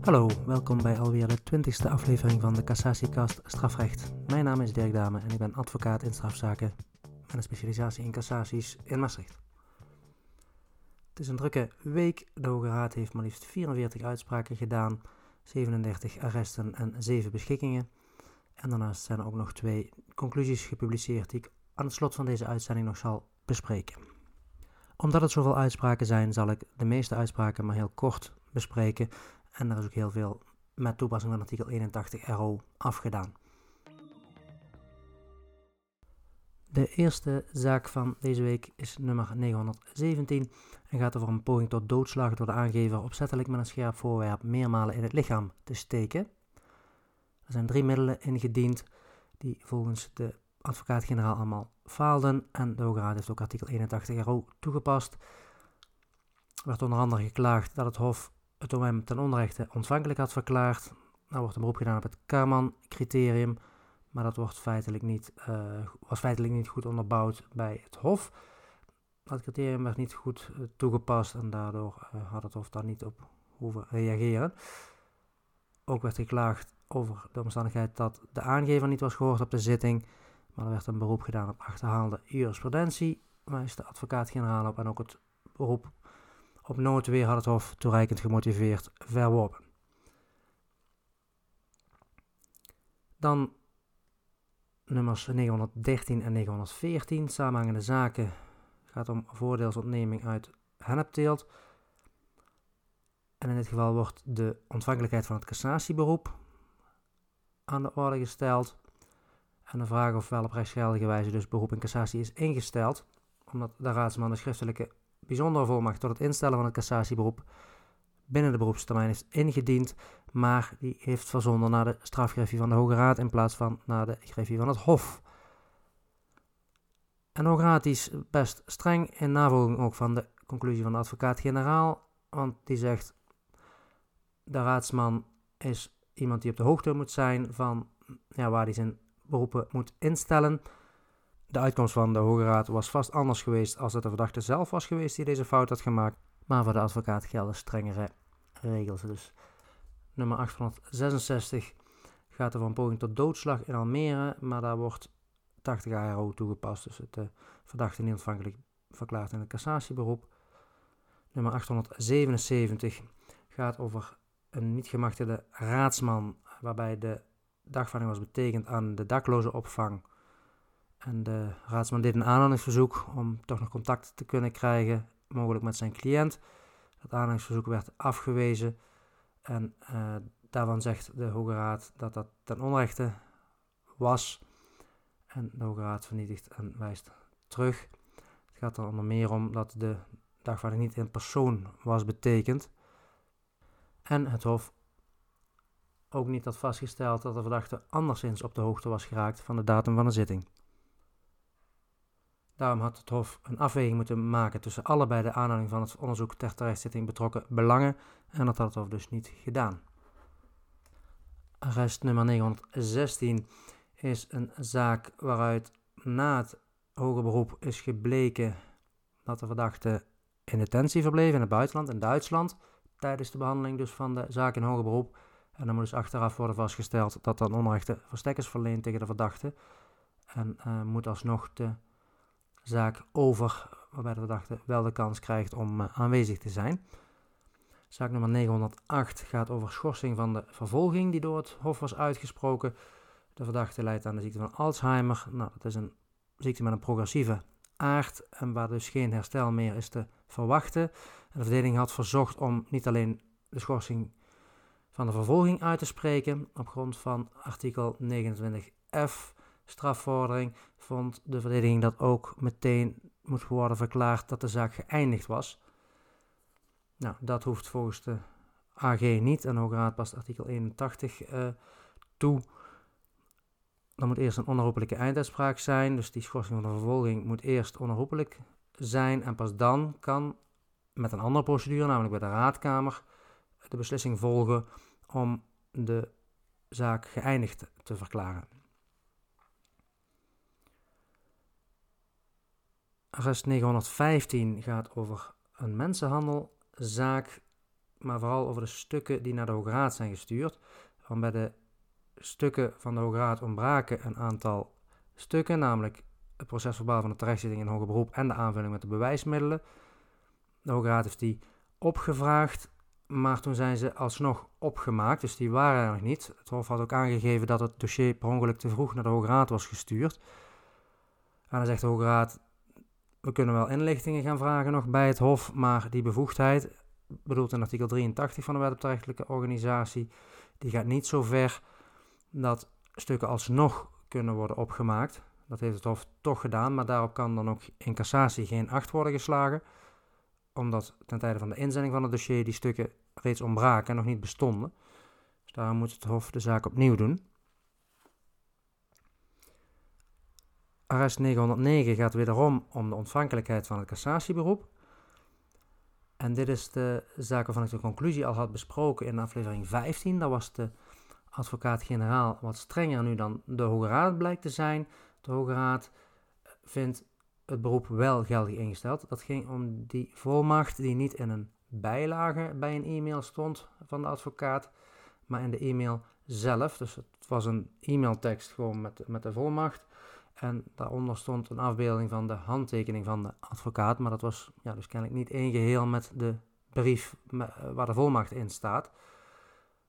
Hallo, welkom bij alweer de twintigste aflevering van de Cassatiekast Strafrecht. Mijn naam is Dirk Dame en ik ben advocaat in strafzaken met een specialisatie in cassaties in Maastricht. Het is een drukke week. De Hoge Raad heeft maar liefst 44 uitspraken gedaan, 37 arresten en 7 beschikkingen. En daarnaast zijn er ook nog twee conclusies gepubliceerd die ik aan het slot van deze uitzending nog zal bespreken. Omdat het zoveel uitspraken zijn, zal ik de meeste uitspraken maar heel kort bespreken. En er is ook heel veel met toepassing van artikel 81 RO afgedaan. De eerste zaak van deze week is nummer 917 en gaat over een poging tot doodslag door de aangever opzettelijk met een scherp voorwerp meermalen in het lichaam te steken. Er zijn drie middelen ingediend die volgens de advocaat-generaal allemaal faalden en de Hoge heeft ook artikel 81 RO toegepast. Er werd onder andere geklaagd dat het Hof het OM ten onrechte ontvankelijk had verklaard. Nou wordt een beroep gedaan op het Karman-criterium, maar dat wordt feitelijk niet, uh, was feitelijk niet goed onderbouwd bij het Hof. Dat criterium werd niet goed uh, toegepast en daardoor uh, had het Hof daar niet op hoeven reageren. Ook werd geklaagd over de omstandigheid dat de aangever niet was gehoord op de zitting, maar er werd een beroep gedaan op achterhaalde jurisprudentie, wijst de advocaat-generaal op en ook het beroep op noodweer had het Hof toereikend gemotiveerd verworpen. Dan nummers 913 en 914, samenhangende zaken. gaat om voordeelsontneming uit hennepteelt. En in dit geval wordt de ontvankelijkheid van het cassatieberoep aan de orde gesteld. En de vraag of wel op rechtsgeldige wijze dus beroep in cassatie is ingesteld, omdat de raadsman de schriftelijke bijzondere volmacht tot het instellen van het cassatieberoep binnen de beroepstermijn is ingediend, maar die heeft verzonden naar de strafgreffie van de Hoge Raad in plaats van naar de greffie van het Hof. En de Hoge Raad is best streng in navolging ook van de conclusie van de advocaat-generaal, want die zegt de raadsman is iemand die op de hoogte moet zijn van ja, waar hij zijn beroepen moet instellen. De uitkomst van de Hoge Raad was vast anders geweest als het de verdachte zelf was geweest die deze fout had gemaakt. Maar voor de advocaat gelden strengere regels. Dus nummer 866 gaat er van poging tot doodslag in Almere, maar daar wordt 80 ARO toegepast. Dus het de verdachte niet ontvankelijk verklaard in het cassatieberoep. Nummer 877 gaat over een niet gemachtigde raadsman, waarbij de dagvordering was betekend aan de dakloze opvang en de raadsman deed een aanhalingsverzoek om toch nog contact te kunnen krijgen, mogelijk met zijn cliënt. Dat aanhalingsverzoek werd afgewezen en uh, daarvan zegt de Hoge Raad dat dat ten onrechte was. En de Hoge Raad vernietigt en wijst terug. Het gaat er onder meer om dat de dagvaarding niet in persoon was betekend. En het Hof ook niet had vastgesteld dat de verdachte anderszins op de hoogte was geraakt van de datum van de zitting. Daarom had het Hof een afweging moeten maken tussen allebei de aanhaling van het onderzoek ter terechtzitting betrokken belangen en dat had het Hof dus niet gedaan. Arrest nummer 916 is een zaak waaruit na het hoger beroep is gebleken dat de verdachte in detentie verbleef in het buitenland, in Duitsland, tijdens de behandeling dus van de zaak in hoger beroep. En dan moet dus achteraf worden vastgesteld dat dan onrechte verstek is verleend tegen de verdachte. En uh, moet alsnog de zaak over, waarbij de verdachte wel de kans krijgt om uh, aanwezig te zijn. Zaak nummer 908 gaat over schorsing van de vervolging die door het Hof was uitgesproken. De verdachte leidt aan de ziekte van Alzheimer. Nou, dat is een ziekte met een progressieve aard en waar dus geen herstel meer is te verwachten. En de verdediging had verzocht om niet alleen de schorsing van de vervolging uit te spreken op grond van artikel 29f strafvordering vond de verdediging dat ook meteen moet worden verklaard dat de zaak geëindigd was. Nou, dat hoeft volgens de AG niet en Hoge Raad past artikel 81 uh, eh, toe. Dan moet eerst een onherroepelijke einduitspraak zijn, dus die schorsing van de vervolging moet eerst onherroepelijk zijn en pas dan kan met een andere procedure, namelijk bij de raadkamer, de beslissing volgen om de zaak geëindigd te verklaren. Arrest 915 gaat over een mensenhandelzaak maar vooral over de stukken die naar de Hoge Raad zijn gestuurd. Want bij de stukken van de Hoge Raad ontbraken een aantal stukken, namelijk het procesverbaal van de terechtzitting in hoger beroep en de aanvulling met de bewijsmiddelen. De Hoge Raad heeft die opgevraagd, maar toen zijn ze alsnog opgemaakt, dus die waren er nog niet. Het Hof had ook aangegeven dat het dossier per ongeluk te vroeg naar de Hoge Raad was gestuurd. En dan zegt de Hoge Raad, we kunnen wel inlichtingen gaan vragen nog bij het Hof, maar die bevoegdheid, bedoeld in artikel 83 van de Wet op de Organisatie, die gaat niet zo ver dat stukken alsnog kunnen worden opgemaakt. Dat heeft het Hof toch gedaan, maar daarop kan dan ook in cassatie geen acht worden geslagen, omdat ten tijde van de inzending van het dossier die stukken reeds ontbraken en nog niet bestonden. Dus daarom moet het Hof de zaak opnieuw doen. Arrest 909 gaat wederom om de ontvankelijkheid van het cassatieberoep. En dit is de zaak waarvan ik de conclusie al had besproken in aflevering 15. Dat was de advocaat-generaal wat strenger nu dan de Hoge Raad blijkt te zijn. De Hoge Raad vindt het beroep wel geldig ingesteld. Dat ging om die volmacht die niet in een bijlage bij een e-mail stond van de advocaat, maar in de e-mail zelf. Dus het was een e-mailtekst gewoon met, met de volmacht. En daaronder stond een afbeelding van de handtekening van de advocaat, maar dat was ja, dus kennelijk niet één geheel met de brief waar de volmacht in staat.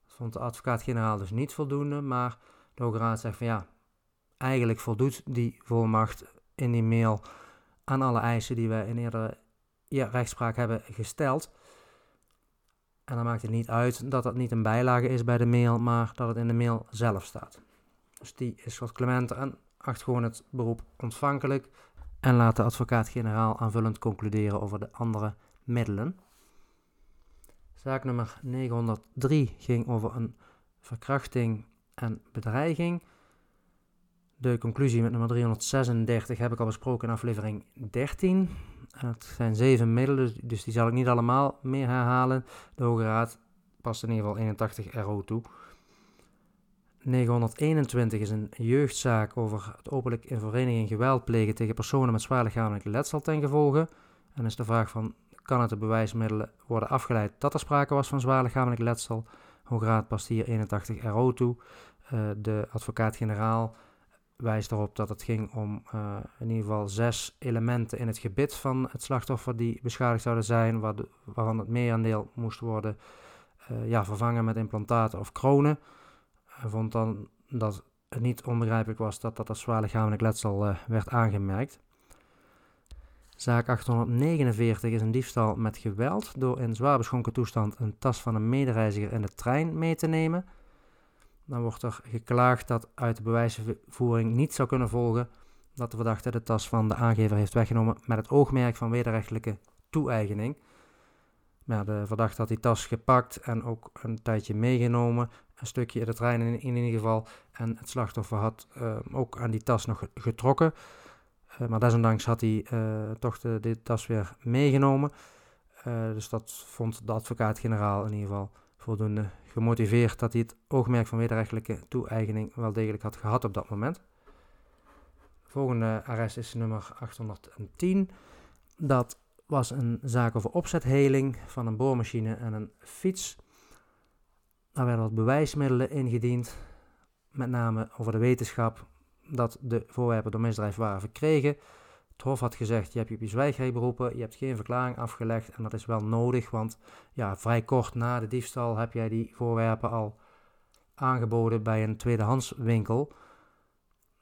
Dat vond de advocaat-generaal dus niet voldoende, maar de Hoge Raad zegt van ja, eigenlijk voldoet die volmacht in die mail aan alle eisen die wij in eerdere ja, rechtspraak hebben gesteld. En dan maakt het niet uit dat dat niet een bijlage is bij de mail, maar dat het in de mail zelf staat. Dus die is wat clementer en acht gewoon het beroep ontvankelijk en laat de advocaat-generaal aanvullend concluderen over de andere middelen. Zaak nummer 903 ging over een verkrachting en bedreiging. De conclusie met nummer 336 heb ik al besproken in aflevering 13. Het zijn zeven middelen, dus, die zal ik niet allemaal meer herhalen. De Hoge Raad past in ieder geval 81 RO toe. 921 is een jeugdzaak over het openlijk in vereniging geweld plegen tegen personen met zwaar lichamelijk letsel ten gevolge. En is de vraag van, kan het de bewijsmiddelen worden afgeleid dat er sprake was van zwaar lichamelijk letsel? Hoge Raad past hier 81 RO toe. Uh, de advocaat-generaal wijst erop dat het ging om uh, in ieder geval zes elementen in het gebit van het slachtoffer die beschadigd zouden zijn, waarvan het merendeel moest worden uh, ja, vervangen met implantaten of kronen. Vond dan dat het niet onbegrijpelijk was dat dat als zwaar lichamelijk letsel uh, werd aangemerkt. Zaak 849 is een diefstal met geweld door in zwaar beschonken toestand een tas van een medereiziger in de trein mee te nemen. Dan wordt er geklaagd dat uit de bewijsvoering niet zou kunnen volgen dat de verdachte de tas van de aangever heeft weggenomen met het oogmerk van wederrechtelijke toe-eigening. De verdachte had die tas gepakt en ook een tijdje meegenomen een stukje de trein in, in ieder geval. En het slachtoffer had uh, ook aan die tas nog getrokken. Uh, maar desondanks had hij uh, toch de, de, tas weer meegenomen. dus dat vond de advocaat-generaal in ieder geval voldoende gemotiveerd dat hij het oogmerk van wederrechtelijke toe-eigening wel degelijk had gehad op dat moment. Volgende arrest is nummer 810. Dat was een zaak over opzetheling van een boormachine en een fiets. Daar werden wat bewijsmiddelen ingediend, met name over de wetenschap dat de voorwerpen door misdrijf waren verkregen. Het Hof had gezegd, je hebt je op je zwijgrecht beroepen, je hebt geen verklaring afgelegd en dat is wel nodig, want ja, vrij kort na de diefstal heb jij die voorwerpen al aangeboden bij een tweedehandswinkel.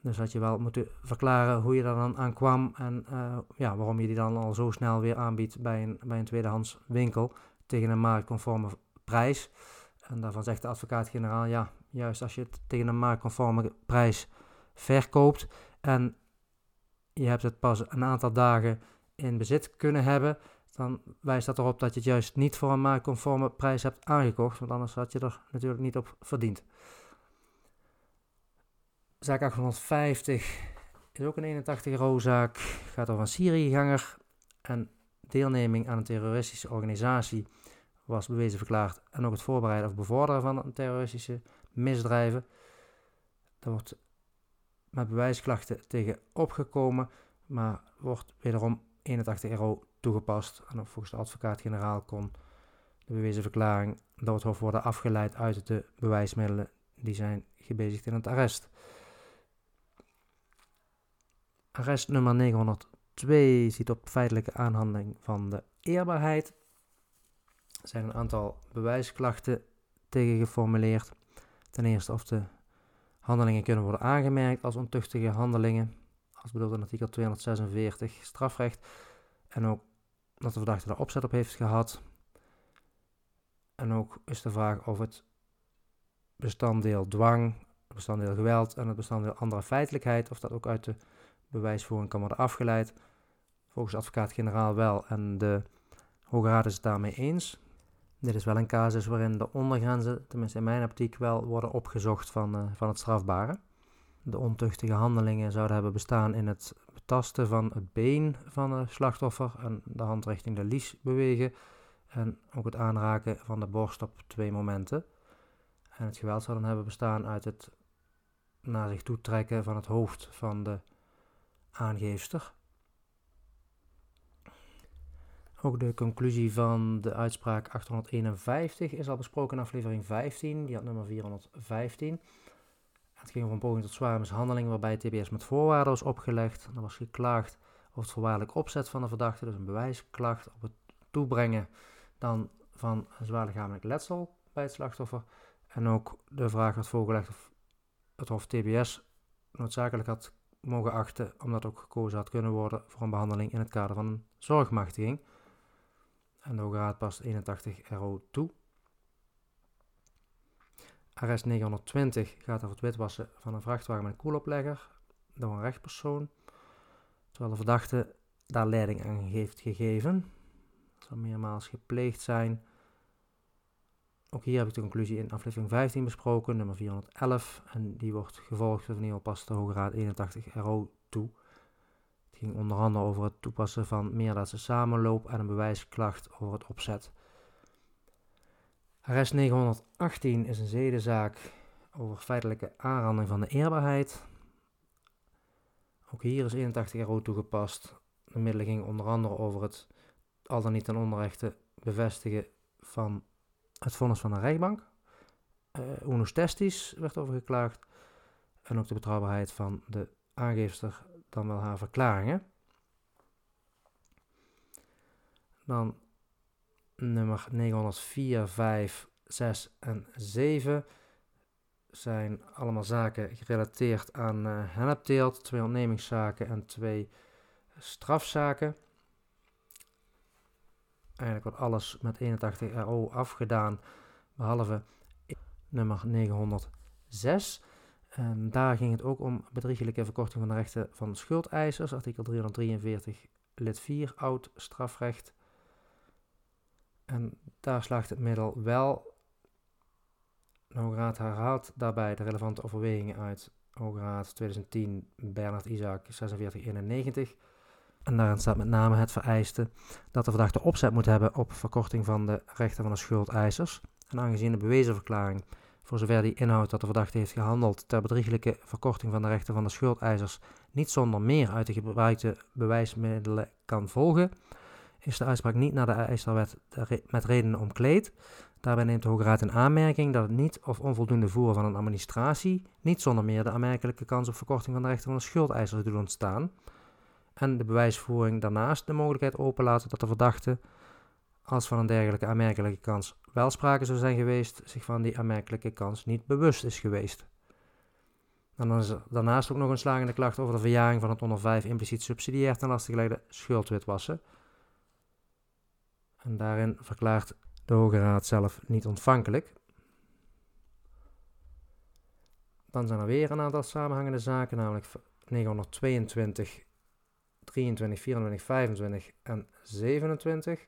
Dus had je wel moeten verklaren hoe je daar dan aan kwam en uh, ja, waarom je die dan al zo snel weer aanbiedt bij een, bij een tweedehandswinkel tegen een marktconforme prijs. En daarvan zegt de advocaat-generaal, ja, juist als je het tegen een marktconforme prijs verkoopt en je hebt het pas een aantal dagen in bezit kunnen hebben, dan wijst dat erop dat je het juist niet voor een marktconforme prijs hebt aangekocht, want anders had je er natuurlijk niet op verdiend. Zaak 850 is ook een 81 euro zaak, gaat over een Syriëganger en deelneming aan een terroristische organisatie was bewezen verklaard en ook het voorbereiden of bevorderen van terroristische misdrijven. Daar wordt met bewijsklachten tegen opgekomen, maar wordt wederom 81 euro toegepast. En volgens de advocaat-generaal kon de bewezen verklaring door het Hof worden afgeleid uit de bewijsmiddelen die zijn gebezigd in het arrest. Arrest nummer 902 ziet op feitelijke aanhandeling van de eerbaarheid. Er zijn een aantal bewijsklachten tegen geformuleerd. Ten eerste of de handelingen kunnen worden aangemerkt als ontuchtige handelingen, als bedoeld in artikel 246 strafrecht. En ook dat de verdachte daar opzet op heeft gehad. En ook is de vraag of het bestanddeel dwang, het bestanddeel geweld en het bestanddeel andere feitelijkheid, of dat ook uit de bewijsvoering kan worden afgeleid. Volgens advocaat-generaal wel en de Hoge Raad is het daarmee eens. Dit is wel een casus waarin de ondergrenzen, tenminste in mijn optiek, wel worden opgezocht van, uh, van het strafbare. De ontuchtige handelingen zouden hebben bestaan in het betasten van het been van het slachtoffer en de hand richting de lies bewegen. En ook het aanraken van de borst op twee momenten. En het geweld zou dan hebben bestaan uit het naar zich toe trekken van het hoofd van de aangeefster. Ook de conclusie van de uitspraak 851 is al besproken in aflevering 15, die had nummer 415. Het ging over een poging tot zware mishandeling waarbij TBS met voorwaarden was opgelegd. Er was geklaagd over het voorwaardelijk opzet van de verdachte, dus een bewijsklacht op het toebrengen dan van zwaar lichamelijk letsel bij het slachtoffer. En ook de vraag werd voorgelegd of het Hof TBS noodzakelijk had mogen achten, omdat ook gekozen had kunnen worden voor een behandeling in het kader van een zorgmachtiging. En de Hoge past 81 RO toe. Arrest 920 gaat over het witwassen van een vrachtwagen met een koeloplegger door een rechtspersoon, terwijl de verdachte daar leiding aan heeft gegeven. Dat zal meermaals gepleegd zijn. Ook hier heb ik de conclusie in aflevering 15 besproken, nummer 411. En die wordt gevolgd door opnieuw pas de Hoge Raad 81 RO toe. Ging onder andere over het toepassen van meerdaadse samenloop en een bewijsklacht over het opzet. Arrest 918 is een zedenzaak over feitelijke aanranding van de eerbaarheid. Ook hier is 81 RO toegepast. De middelen gingen onder andere over het al dan niet ten onrechte bevestigen van het vonnis van de rechtbank. Uh, unus testis werd overgeklaagd. En ook de betrouwbaarheid van de aangeefster, dan wel haar verklaringen. Dan nummer 904, 5, 6 en 7 zijn allemaal zaken gerelateerd aan uh, hennepteelt, twee ontnemingszaken en twee strafzaken. Eigenlijk wordt alles met 81 RO afgedaan, behalve nummer 906. En daar ging het ook om bedriegelijke verkorting van de rechten van schuldeisers, artikel 343 lid 4 oud strafrecht. En daar slaagt het middel wel. De Hoge Raad herhaalt daarbij de relevante overwegingen uit Hoge Raad 2010 Bernard Isaac 4691. En daarin staat met name het vereiste dat de verdachte opzet moet hebben op verkorting van de rechten van de schuldeisers. En aangezien de bewezen verklaring, voor zover die inhoudt dat de verdachte heeft gehandeld ter bedrieglijke verkorting van de rechten van de schuldeisers, niet zonder meer uit de gebruikte bewijsmiddelen kan volgen, is de uitspraak niet naar de eisterwet met redenen omkleed. Daarbij neemt de Hoge Raad in aanmerking dat het niet of onvoldoende voeren van een administratie niet zonder meer de aanmerkelijke kans op verkorting van de rechten van de schuldeisers doet ontstaan en de bewijsvoering daarnaast de mogelijkheid openlaten dat de verdachte, als van een dergelijke aanmerkelijke kans wel sprake zou zijn geweest, zich van die aanmerkelijke kans niet bewust is geweest. En dan is er daarnaast ook nog een slagende klacht over de verjaring van het onder 5 impliciet subsidiair ten laste gelegde schuldwitwassen. En daarin verklaart de Hoge Raad zelf niet ontvankelijk. Dan zijn er weer een aantal samenhangende zaken, namelijk 922 23, 24, 25 en 27.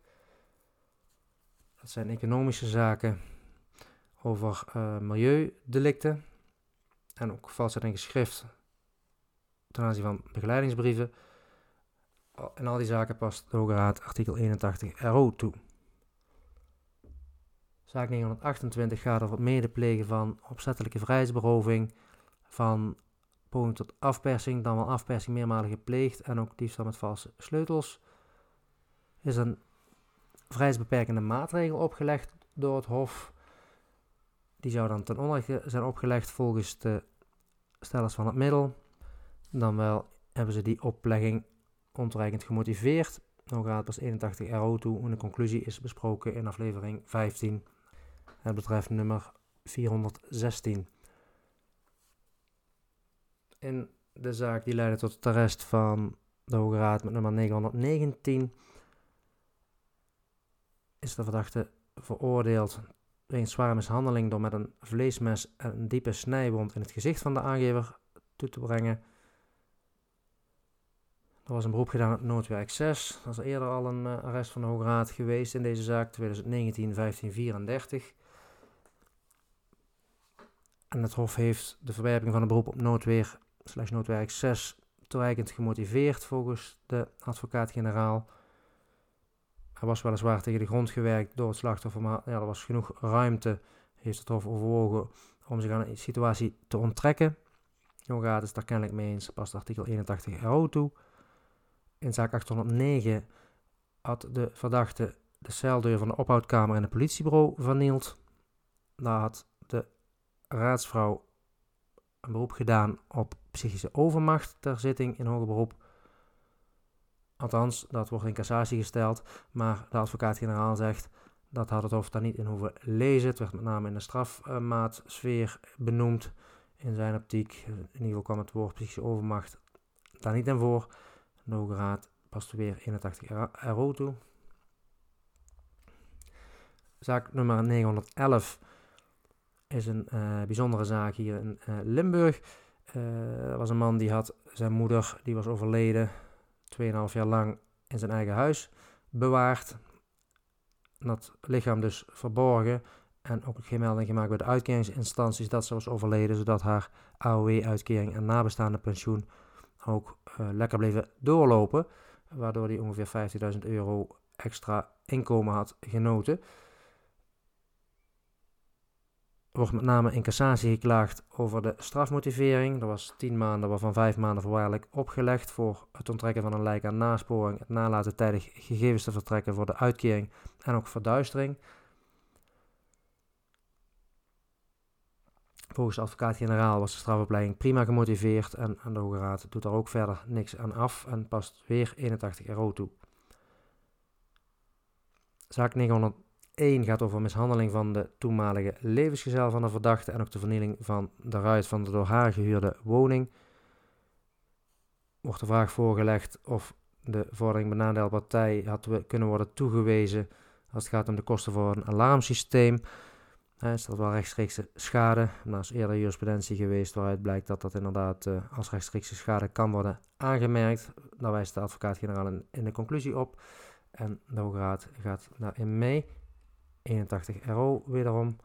Dat zijn economische zaken over uh, milieudelicten en ook valsheid in geschrift ten aanzien van begeleidingsbrieven. En al die zaken past de Hoge Raad artikel 81 RO toe. Zaak 928 gaat over het medeplegen van opzettelijke vrijheidsberoving van poging tot afpersing, dan wel afpersing meermalig gepleegd en ook diefstal met valse sleutels. Is een vrijheidsbeperkende maatregel opgelegd door het Hof. Die zou dan ten onrechte zijn opgelegd volgens de stellers van het middel. Dan wel hebben ze die oplegging ontoereikend gemotiveerd. Dan gaat pas 81 RO toe en de conclusie is besproken in aflevering 15. Het betreft nummer 416. In de zaak die leidde tot het arrest van de Hoge Raad met nummer 919 is de verdachte veroordeeld wegens zware mishandeling door met een vleesmes en een diepe snijwond in het gezicht van de aangever toe te brengen. Er was een beroep gedaan op noodwerk 6. Er is eerder al een uh, arrest van de Hoge Raad geweest in deze zaak, 2019 1534. En het Hof heeft de verwerping van een beroep op noodweer slash noodwerk 6 toereikend gemotiveerd volgens de advocaat-generaal. Er was weliswaar tegen de grond gewerkt door het slachtoffer, maar ja, er was genoeg ruimte, heeft het Hof overwogen, om zich aan de situatie te onttrekken. Jong Raad is daar kennelijk mee eens, past artikel 81 RO toe. In zaak 809 had de verdachte de celdeur van de ophoudkamer en het politiebureau vernield. Daar had de raadsvrouw een beroep gedaan op psychische overmacht ter zitting in hoger beroep. Althans, dat wordt in cassatie gesteld, maar de advocaat-generaal zegt dat had het Hof daar niet in hoeven lezen. Het werd met name in de strafmaatsfeer benoemd in zijn optiek. In ieder geval kwam het woord psychische overmacht daar niet in voor. De Hoge Raad weer 81 RO toe. Zaak nummer 911 is een uh, bijzondere zaak hier in uh, Limburg. Uh, er was een man die had zijn moeder, die was overleden, 2,5 jaar lang in zijn eigen huis bewaard. Dat lichaam dus verborgen en ook geen melding gemaakt bij de uitkeringsinstanties dat ze was overleden, zodat haar AOW-uitkering en nabestaande pensioen ook lekker bleven doorlopen, waardoor hij ongeveer 50.000 euro extra inkomen had genoten wordt met name in cassatie geklaagd over de strafmotivering. Er was 10 maanden, waarvan 5 maanden voorwaardelijk opgelegd voor het onttrekken van een lijk aan nasporing, het nalaten tijdig gegevens te vertrekken voor de uitkering en ook verduistering. Volgens de advocaat-generaal was de strafopleiding prima gemotiveerd en, de Hoge Raad doet daar ook verder niks aan af en past weer 81 euro toe. Zaak 900 1 gaat over mishandeling van de toenmalige levensgezel van de verdachte en ook de vernieling van de ruit van de door haar gehuurde woning. Wordt de vraag voorgelegd of de vordering benadeelde partij had kunnen worden toegewezen als het gaat om de kosten voor een alarmsysteem. is dat wel rechtstreekse schade? Er is eerder jurisprudentie geweest waaruit blijkt dat dat inderdaad uh, als rechtstreekse schade kan worden aangemerkt. Daar wijst de advocaat-generaal in, de conclusie op. En de Hoge Raad gaat daarin mee. 81 euro wederom.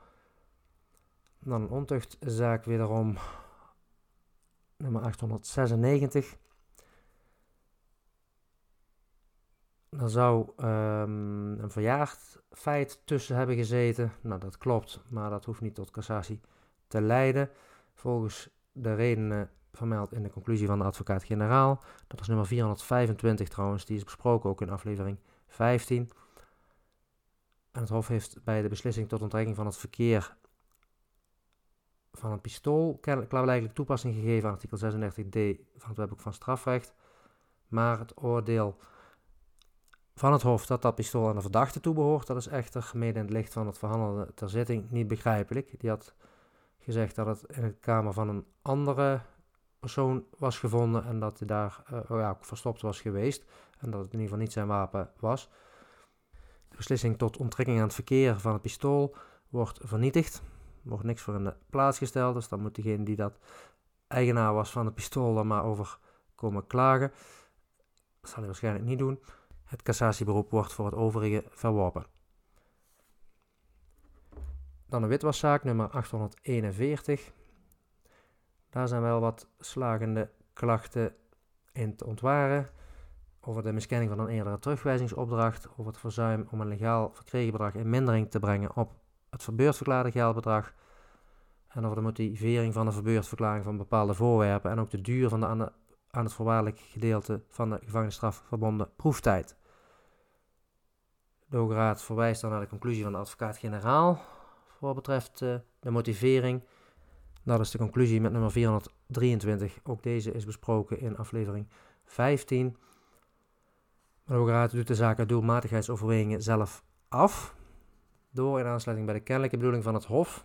Dan een ontuchtzaak wederom nummer 896. Er zou um, een verjaard feit tussen hebben gezeten. Nou, dat klopt, maar dat hoeft niet tot cassatie te leiden. Volgens de redenen vermeld in de conclusie van de advocaat-generaal. Dat is nummer 425 trouwens, die is besproken ook in aflevering 15. En het Hof heeft bij de beslissing tot onttrekking van het verkeer van een pistool klaarblijkelijk toepassing gegeven aan artikel 36d van het wetboek van strafrecht. Maar het oordeel van het Hof dat dat pistool aan de verdachte toebehoort, dat is echter mede in het licht van het verhandelde ter zitting niet begrijpelijk. Die had gezegd dat het in de kamer van een andere persoon was gevonden en dat hij daar uh, ja, verstopt was geweest. En dat het in ieder geval niet zijn wapen was. Beslissing tot onttrekking aan het verkeer van het pistool wordt vernietigd. Er wordt niks voor in de plaats gesteld, dus dan moet degene die dat eigenaar was van het pistool er maar over komen klagen. Dat zal hij waarschijnlijk niet doen. Het cassatieberoep wordt voor het overige verworpen. Dan de witwaszaak nummer 841. Daar zijn wel wat slagende klachten in te ontwaren over de miskenning van een eerdere terugwijzingsopdracht, over het verzuim om een legaal verkregen bedrag in mindering te brengen op het verbeurd verklaarde geldbedrag en over de motivering van de verbeurdverklaring van bepaalde voorwerpen en ook de duur van de aan, het voorwaardelijk gedeelte van de gevangenisstraf verbonden proeftijd. De Hoge Raad verwijst dan naar de conclusie van de advocaat-generaal voor betreft uh, de motivering. Dat is de conclusie met nummer 423. Ook deze is besproken in aflevering 15. De Hoge doet de zaak doelmatigheidsoverwegingen zelf af. Door in aansluiting bij de kennelijke bedoeling van het Hof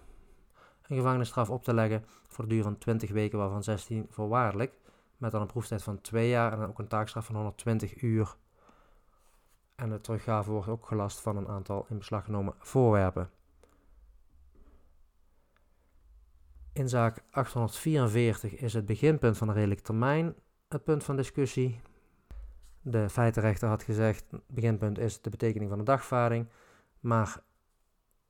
een gevangenisstraf op te leggen voor de duur van 20 weken, waarvan 16 voorwaardelijk. Met dan een proeftijd van 2 jaar en ook een taakstraf van 120 uur. En de teruggave wordt ook gelast van een aantal in beslag genomen voorwerpen. In zaak 844 is het beginpunt van de redelijke termijn het punt van discussie. De feitenrechter had gezegd, beginpunt is de betekening van de dagvaarding, maar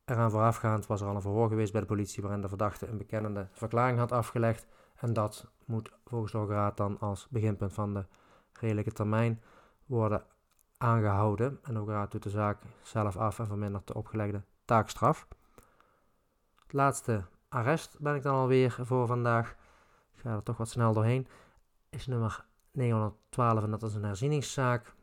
eraan voorafgaand was er al een verhoor geweest bij de politie waarin de verdachte een bekennende verklaring had afgelegd en dat moet volgens de Raad dan als beginpunt van de redelijke termijn worden aangehouden. En de Hoge doet de zaak zelf af en vermindert de opgelegde taakstraf. Het laatste arrest ben ik dan alweer voor vandaag. Ik ga er toch wat snel doorheen. Is nummer 912 en dat is een herzieningszaak.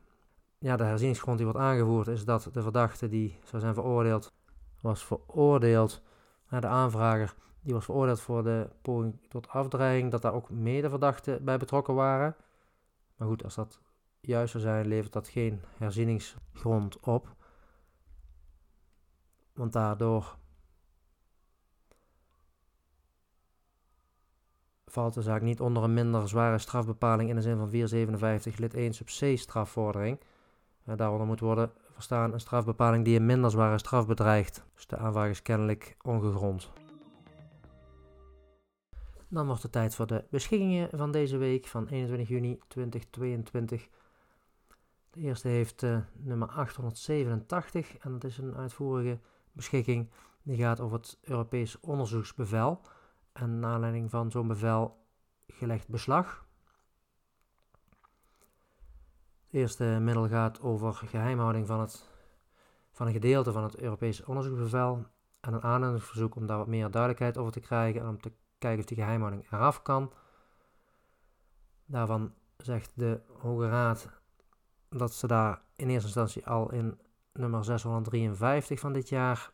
Ja, de herzieningsgrond die wordt aangevoerd is dat de verdachte die zou zijn veroordeeld, was veroordeeld naar de aanvrager. Die was veroordeeld voor de poging tot afdreiging, dat daar ook medeverdachten bij betrokken waren. Maar goed, als dat juist zou zijn, levert dat geen herzieningsgrond op. Want daardoor valt de zaak niet onder een minder zware strafbepaling in de zin van 457 lid 1 sub c strafvordering. En daaronder moet worden verstaan een strafbepaling die een minder zware straf bedreigt. Dus de aanvraag is kennelijk ongegrond. Dan wordt het tijd voor de beschikkingen van deze week van 21 juni 2022. De eerste heeft uh, nummer 887 en dat is een uitvoerige beschikking. Die gaat over het Europees onderzoeksbevel. En aanleiding van zo'n bevel gelegd beslag. Het eerste middel gaat over geheimhouding van, het, van een gedeelte van het Europees onderzoeksbevel. En een aanhoudingsverzoek om daar wat meer duidelijkheid over te krijgen en om te kijken of die geheimhouding eraf kan. Daarvan zegt de Hoge Raad dat ze daar in eerste instantie al in nummer 653 van dit jaar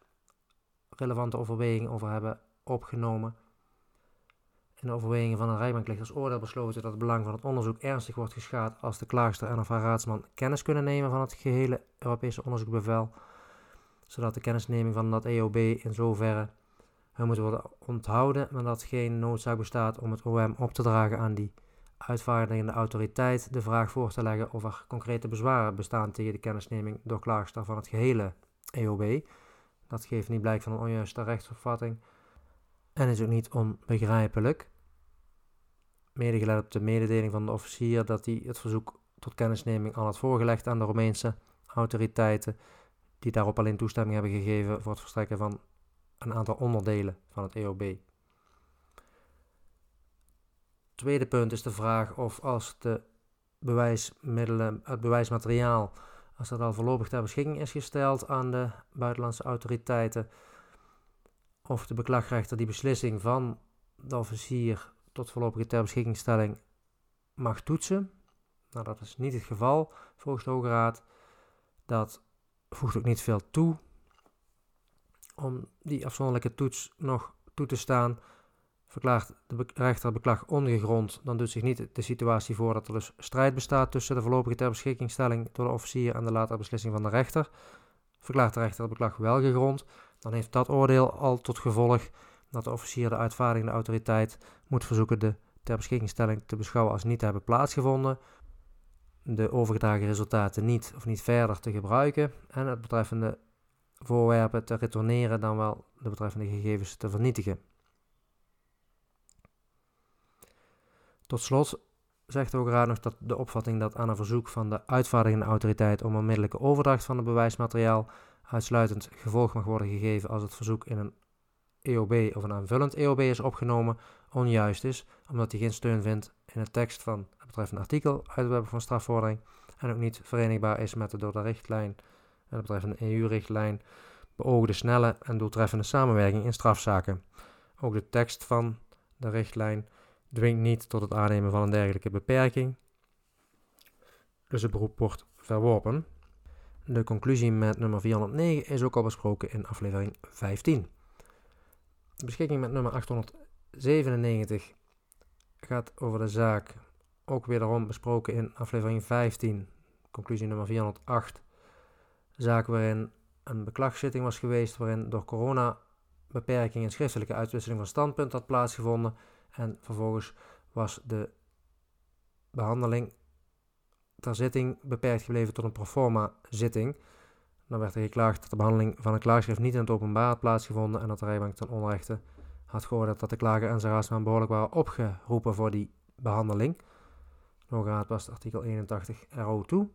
relevante overwegingen over hebben opgenomen. In de overwegingen van een rijbank ligt als oordeel besloten dat het belang van het onderzoek ernstig wordt geschaad als de klaagster en of haar raadsman kennis kunnen nemen van het gehele Europese onderzoekbevel, zodat de kennisneming van dat EOB in zoverre moet worden onthouden, maar dat geen noodzaak bestaat om het OM op te dragen aan die uitvaardigende autoriteit de vraag voor te leggen of er concrete bezwaren bestaan tegen de kennisneming door klaagster van het gehele EOB. Dat geeft niet blijk van een onjuiste rechtsopvatting en is ook niet onbegrijpelijk. Medegelet op de mededeling van de officier dat hij het verzoek tot kennisneming al had voorgelegd aan de Romeinse autoriteiten, die daarop alleen toestemming hebben gegeven voor het verstrekken van een aantal onderdelen van het EOB. Tweede punt is de vraag of als de bewijsmiddelen, het bewijsmateriaal, als dat al voorlopig ter beschikking is gesteld aan de buitenlandse autoriteiten, of de beklagrechter die beslissing van de officier tot voorlopige ter beschikkingstelling mag toetsen. Nou, dat is niet het geval volgens de Hoge Raad. Dat voegt ook niet veel toe om die afzonderlijke toets nog toe te staan. Verklaart de rechter beklag ongegrond, dan doet zich niet de situatie voor dat er dus strijd bestaat tussen de voorlopige ter beschikkingstelling door de officier en de latere beslissing van de rechter. Verklaart de rechter het beklag wel gegrond, dan heeft dat oordeel al tot gevolg dat de officier de uitvaardigende autoriteit moet verzoeken de ter beschikkingstelling te beschouwen als niet te hebben plaatsgevonden, de overgedragen resultaten niet of niet verder te gebruiken en het betreffende voorwerpen te retourneren dan wel de betreffende gegevens te vernietigen. Tot slot zegt de Raad nog dat de opvatting dat aan een verzoek van de uitvaardigende autoriteit om onmiddellijke overdracht van het bewijsmateriaal uitsluitend gevolg mag worden gegeven als het verzoek in een EOB of een aanvullend EOB is opgenomen, onjuist is, omdat hij geen steun vindt in de tekst van het betreffende artikel uit het van strafvordering en ook niet verenigbaar is met de door de richtlijn en de betreffende EU-richtlijn beoogde snelle en doeltreffende samenwerking in strafzaken. Ook de tekst van de richtlijn dwingt niet tot het aannemen van een dergelijke beperking, dus het beroep wordt verworpen. De conclusie met nummer 409 is ook al besproken in aflevering 15. De beschikking met nummer 897 gaat over de zaak, ook wederom besproken in aflevering 15, conclusie nummer 408. Zaak waarin een beklagzitting was geweest waarin door corona beperking en schriftelijke uitwisseling van standpunt had plaatsgevonden en vervolgens was de behandeling ter zitting beperkt gebleven tot een proforma zitting. Dan werd er geklaagd dat de behandeling van een klaagschrift niet in het openbaar had plaatsgevonden en dat de rijbank ten onrechte had geoordeeld dat de klager en zijn raadsman behoorlijk waren opgeroepen voor die behandeling. Hoge was artikel 81 RO toe.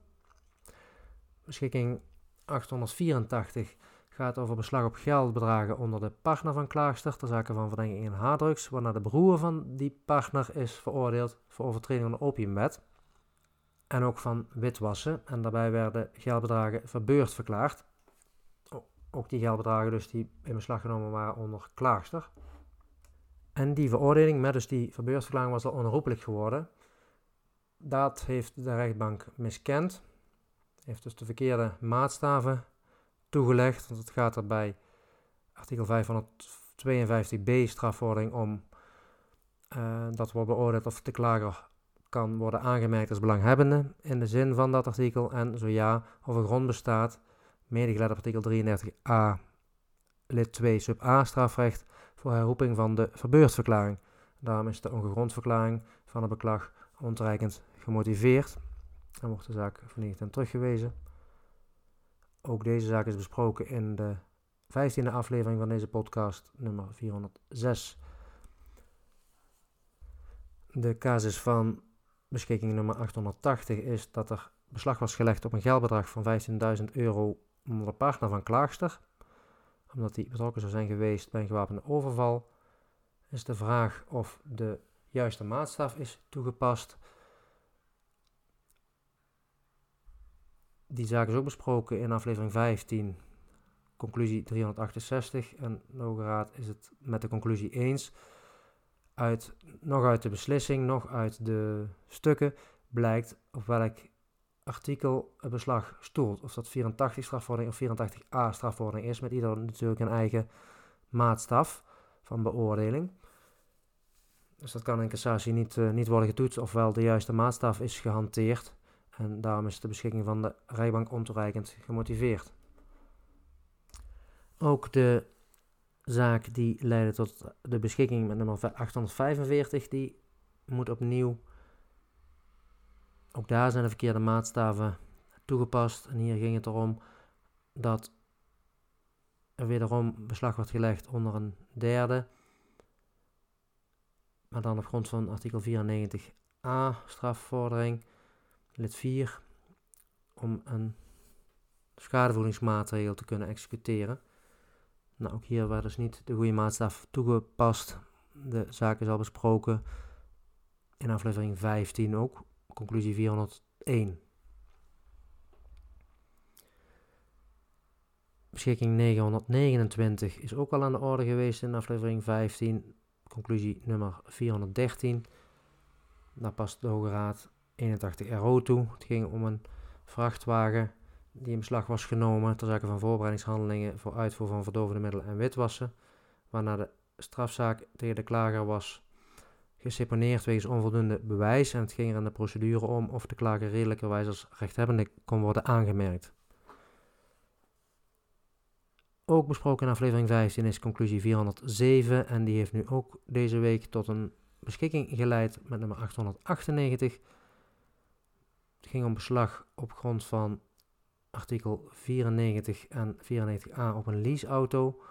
Beschikking 884 gaat over beslag op geldbedragen onder de partner van klaagster ter zake van verdenking in harddrugs, waarna de broer van die partner is veroordeeld voor overtreding van de opiumwet en ook van witwassen. En daarbij werden geldbedragen verbeurd verklaard. Ook die geldbedragen dus die in beslag genomen waren onder klaagster. En die veroordeling met dus die verbeurdsverklaring was al onherroepelijk geworden. Dat heeft de rechtbank miskend. Heeft dus de verkeerde maatstaven toegelegd. Want het gaat er bij artikel 552b strafvordering om uh, dat wordt beoordeeld of de klager kan worden aangemerkt als belanghebbende in de zin van dat artikel en zo ja of er grond bestaat, medegelet op artikel 33a lid 2 sub a strafrecht voor herroeping van de verbeurdsverklaring. Daarom is de ongegrondverklaring van het beklag ontreikend gemotiveerd en wordt de zaak vernietigd en teruggewezen. Ook deze zaak is besproken in de 15e aflevering van deze podcast, nummer 406. De casus van beschikking nummer 880 is dat er beslag was gelegd op een geldbedrag van 15.000 euro onder de partner van klaagster. Omdat die betrokken zou zijn geweest bij een gewapende overval, is de vraag of de juiste maatstaf is toegepast. Die zaak is ook besproken in aflevering 15, conclusie 368. En de Hoge Raad is het met de conclusie eens uit, nog uit de beslissing, nog uit de stukken, blijkt op welk artikel het beslag stoelt. Of dat 84 strafvordering of 84a strafvordering is, met ieder natuurlijk een eigen maatstaf van beoordeling. Dus dat kan in cassatie niet, uh, niet worden getoetst, ofwel de juiste maatstaf is gehanteerd. En daarom is de beschikking van de rijbank ontoereikend gemotiveerd. Ook de zaak die leidde tot de beschikking met nummer 845, die moet opnieuw. Ook daar zijn de verkeerde maatstaven toegepast. En hier ging het erom dat er wederom beslag wordt gelegd onder een derde. Maar dan op grond van artikel 94a strafvordering, lid 4, om een schadevoedingsmaatregel te kunnen executeren. Nou, ook hier werd dus niet de goede maatstaf toegepast. De zaak is al besproken in aflevering 15 ook, conclusie 401. Beschikking 929 is ook al aan de orde geweest in aflevering 15, conclusie nummer 413. Daar past de Hoge Raad 81 RO toe. Het ging om een vrachtwagen die in beslag was genomen ter zake van voorbereidingshandelingen voor uitvoer van verdovende middelen en witwassen, waarna de strafzaak tegen de klager was geseponeerd wegens onvoldoende bewijs en het ging er in de procedure om of de klager redelijkerwijs als rechthebbende kon worden aangemerkt. Ook besproken in aflevering 15 is conclusie 407 en die heeft nu ook deze week tot een beschikking geleid met nummer 898. Het ging om beslag op grond van artikel 94 en 94a op een leaseauto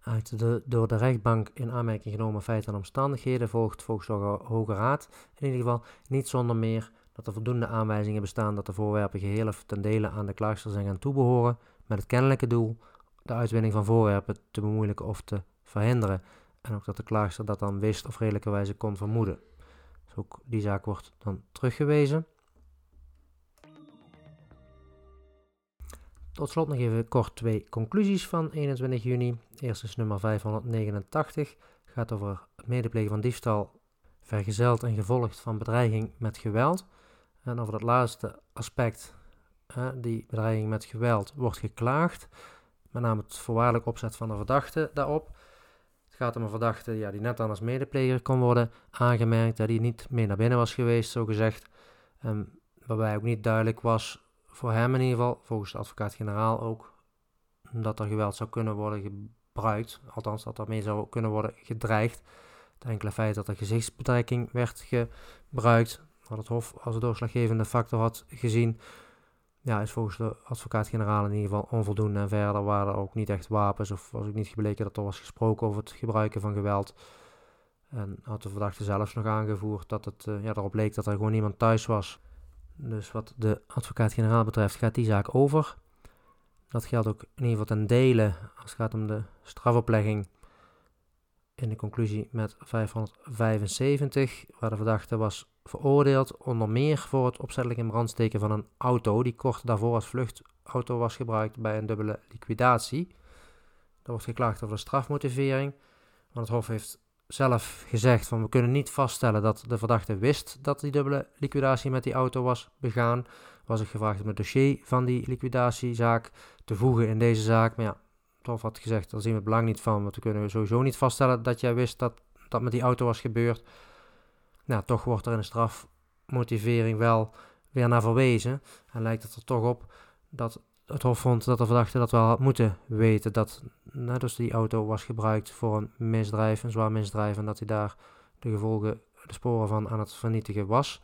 uit de door de rechtbank in aanmerking genomen feiten en omstandigheden volgt volgens de Hoge Raad in ieder geval niet zonder meer dat er voldoende aanwijzingen bestaan dat de voorwerpen geheel of ten dele aan de klaagster zijn gaan toebehoren met het kennelijke doel de uitwinning van voorwerpen te bemoeilijken of te verhinderen en ook dat de klaagster dat dan wist of redelijkerwijze kon vermoeden. Dus ook die zaak wordt dan teruggewezen. Tot slot nog even kort twee conclusies van 21 juni. Eerst is nummer 589, gaat over medeplegen van diefstal, vergezeld en gevolgd van bedreiging met geweld. En over dat laatste aspect, die bedreiging met geweld, wordt geklaagd. Met name het voorwaardelijk opzet van de verdachte daarop. Het gaat om een verdachte ja, die net dan als medepleger kon worden aangemerkt, dat die niet mee naar binnen was geweest, zo gezegd. Um, waarbij ook niet duidelijk was, voor hem in ieder geval, volgens de advocaat-generaal ook, dat er geweld zou kunnen worden gebruikt. Althans, dat er mee zou kunnen worden gedreigd. Het enkele feit dat er gezichtsbetrekking werd gebruikt, wat het Hof als doorslaggevende factor had gezien, ja, is volgens de advocaat-generaal in ieder geval onvoldoende. En verder waren er ook niet echt wapens of was ook niet gebleken dat er was gesproken over het gebruiken van geweld. En had de verdachte zelfs nog aangevoerd dat het uh, ja, erop leek dat er gewoon niemand thuis was. Dus wat de advocaat-generaal betreft gaat die zaak over. Dat geldt ook in ieder geval ten dele als het gaat om de strafoplegging in de conclusie met 575, waar de verdachte was veroordeeld onder meer voor het opzettelijk in brand steken van een auto die kort daarvoor als vluchtauto was gebruikt bij een dubbele liquidatie. Er wordt geklaagd over de strafmotivering, want het Hof heeft zelf gezegd van we kunnen niet vaststellen dat de verdachte wist dat die dubbele liquidatie met die auto was begaan. Was ik gevraagd om het dossier van die liquidatiezaak te voegen in deze zaak, maar ja, Hof had gezegd, daar zien we het belang niet van, want we kunnen sowieso niet vaststellen dat jij wist dat dat met die auto was gebeurd. Nou, toch wordt er in de strafmotivering wel weer naar verwezen. En lijkt het er toch op dat het Hof vond dat de verdachte dat wel had moeten weten. Dat nou, dus die auto was gebruikt voor een misdrijf, een zwaar misdrijf. En dat hij daar de gevolgen, de sporen van aan het vernietigen was.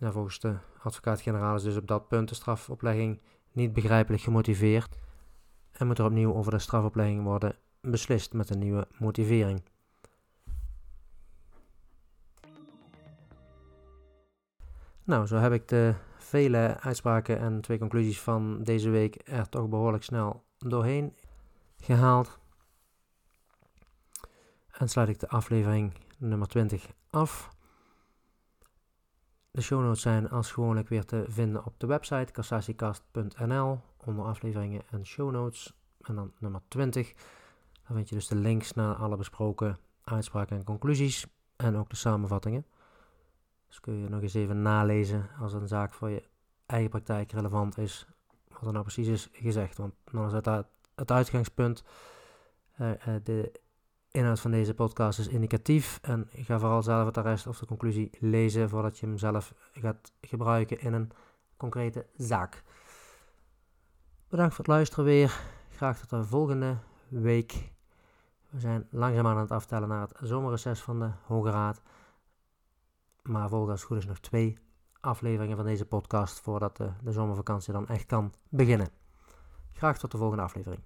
Volgens de advocaat-generaal is dus op dat punt de strafoplegging niet begrijpelijk gemotiveerd en moet er opnieuw over de strafoplegging worden beslist met een nieuwe motivering. Nou, zo heb ik de vele uitspraken en twee conclusies van deze week er toch behoorlijk snel doorheen gehaald. En sluit ik de aflevering nummer 20 af. De show notes zijn als gewoonlijk weer te vinden op de website cassatiecast.nl onder afleveringen en show notes. En dan nummer 20. Dan vind je dus de links naar alle besproken uitspraken en conclusies. En ook de samenvattingen. Dus kun je nog eens even nalezen als een zaak voor je eigen praktijk relevant is. Wat er nou precies is gezegd. Want dan is het, het uitgangspunt. Uh, de inhoud van deze podcast is indicatief. En ga vooral zelf het arrest of de conclusie lezen voordat je hem zelf gaat gebruiken in een concrete zaak. Bedankt voor het luisteren weer. Graag tot de volgende week. We zijn langzaamaan aan het aftellen naar het zomerreces van de Hoge Raad. Maar volgens goed is nog twee afleveringen van deze podcast voordat de, de zomervakantie dan echt kan beginnen. Graag tot de volgende aflevering.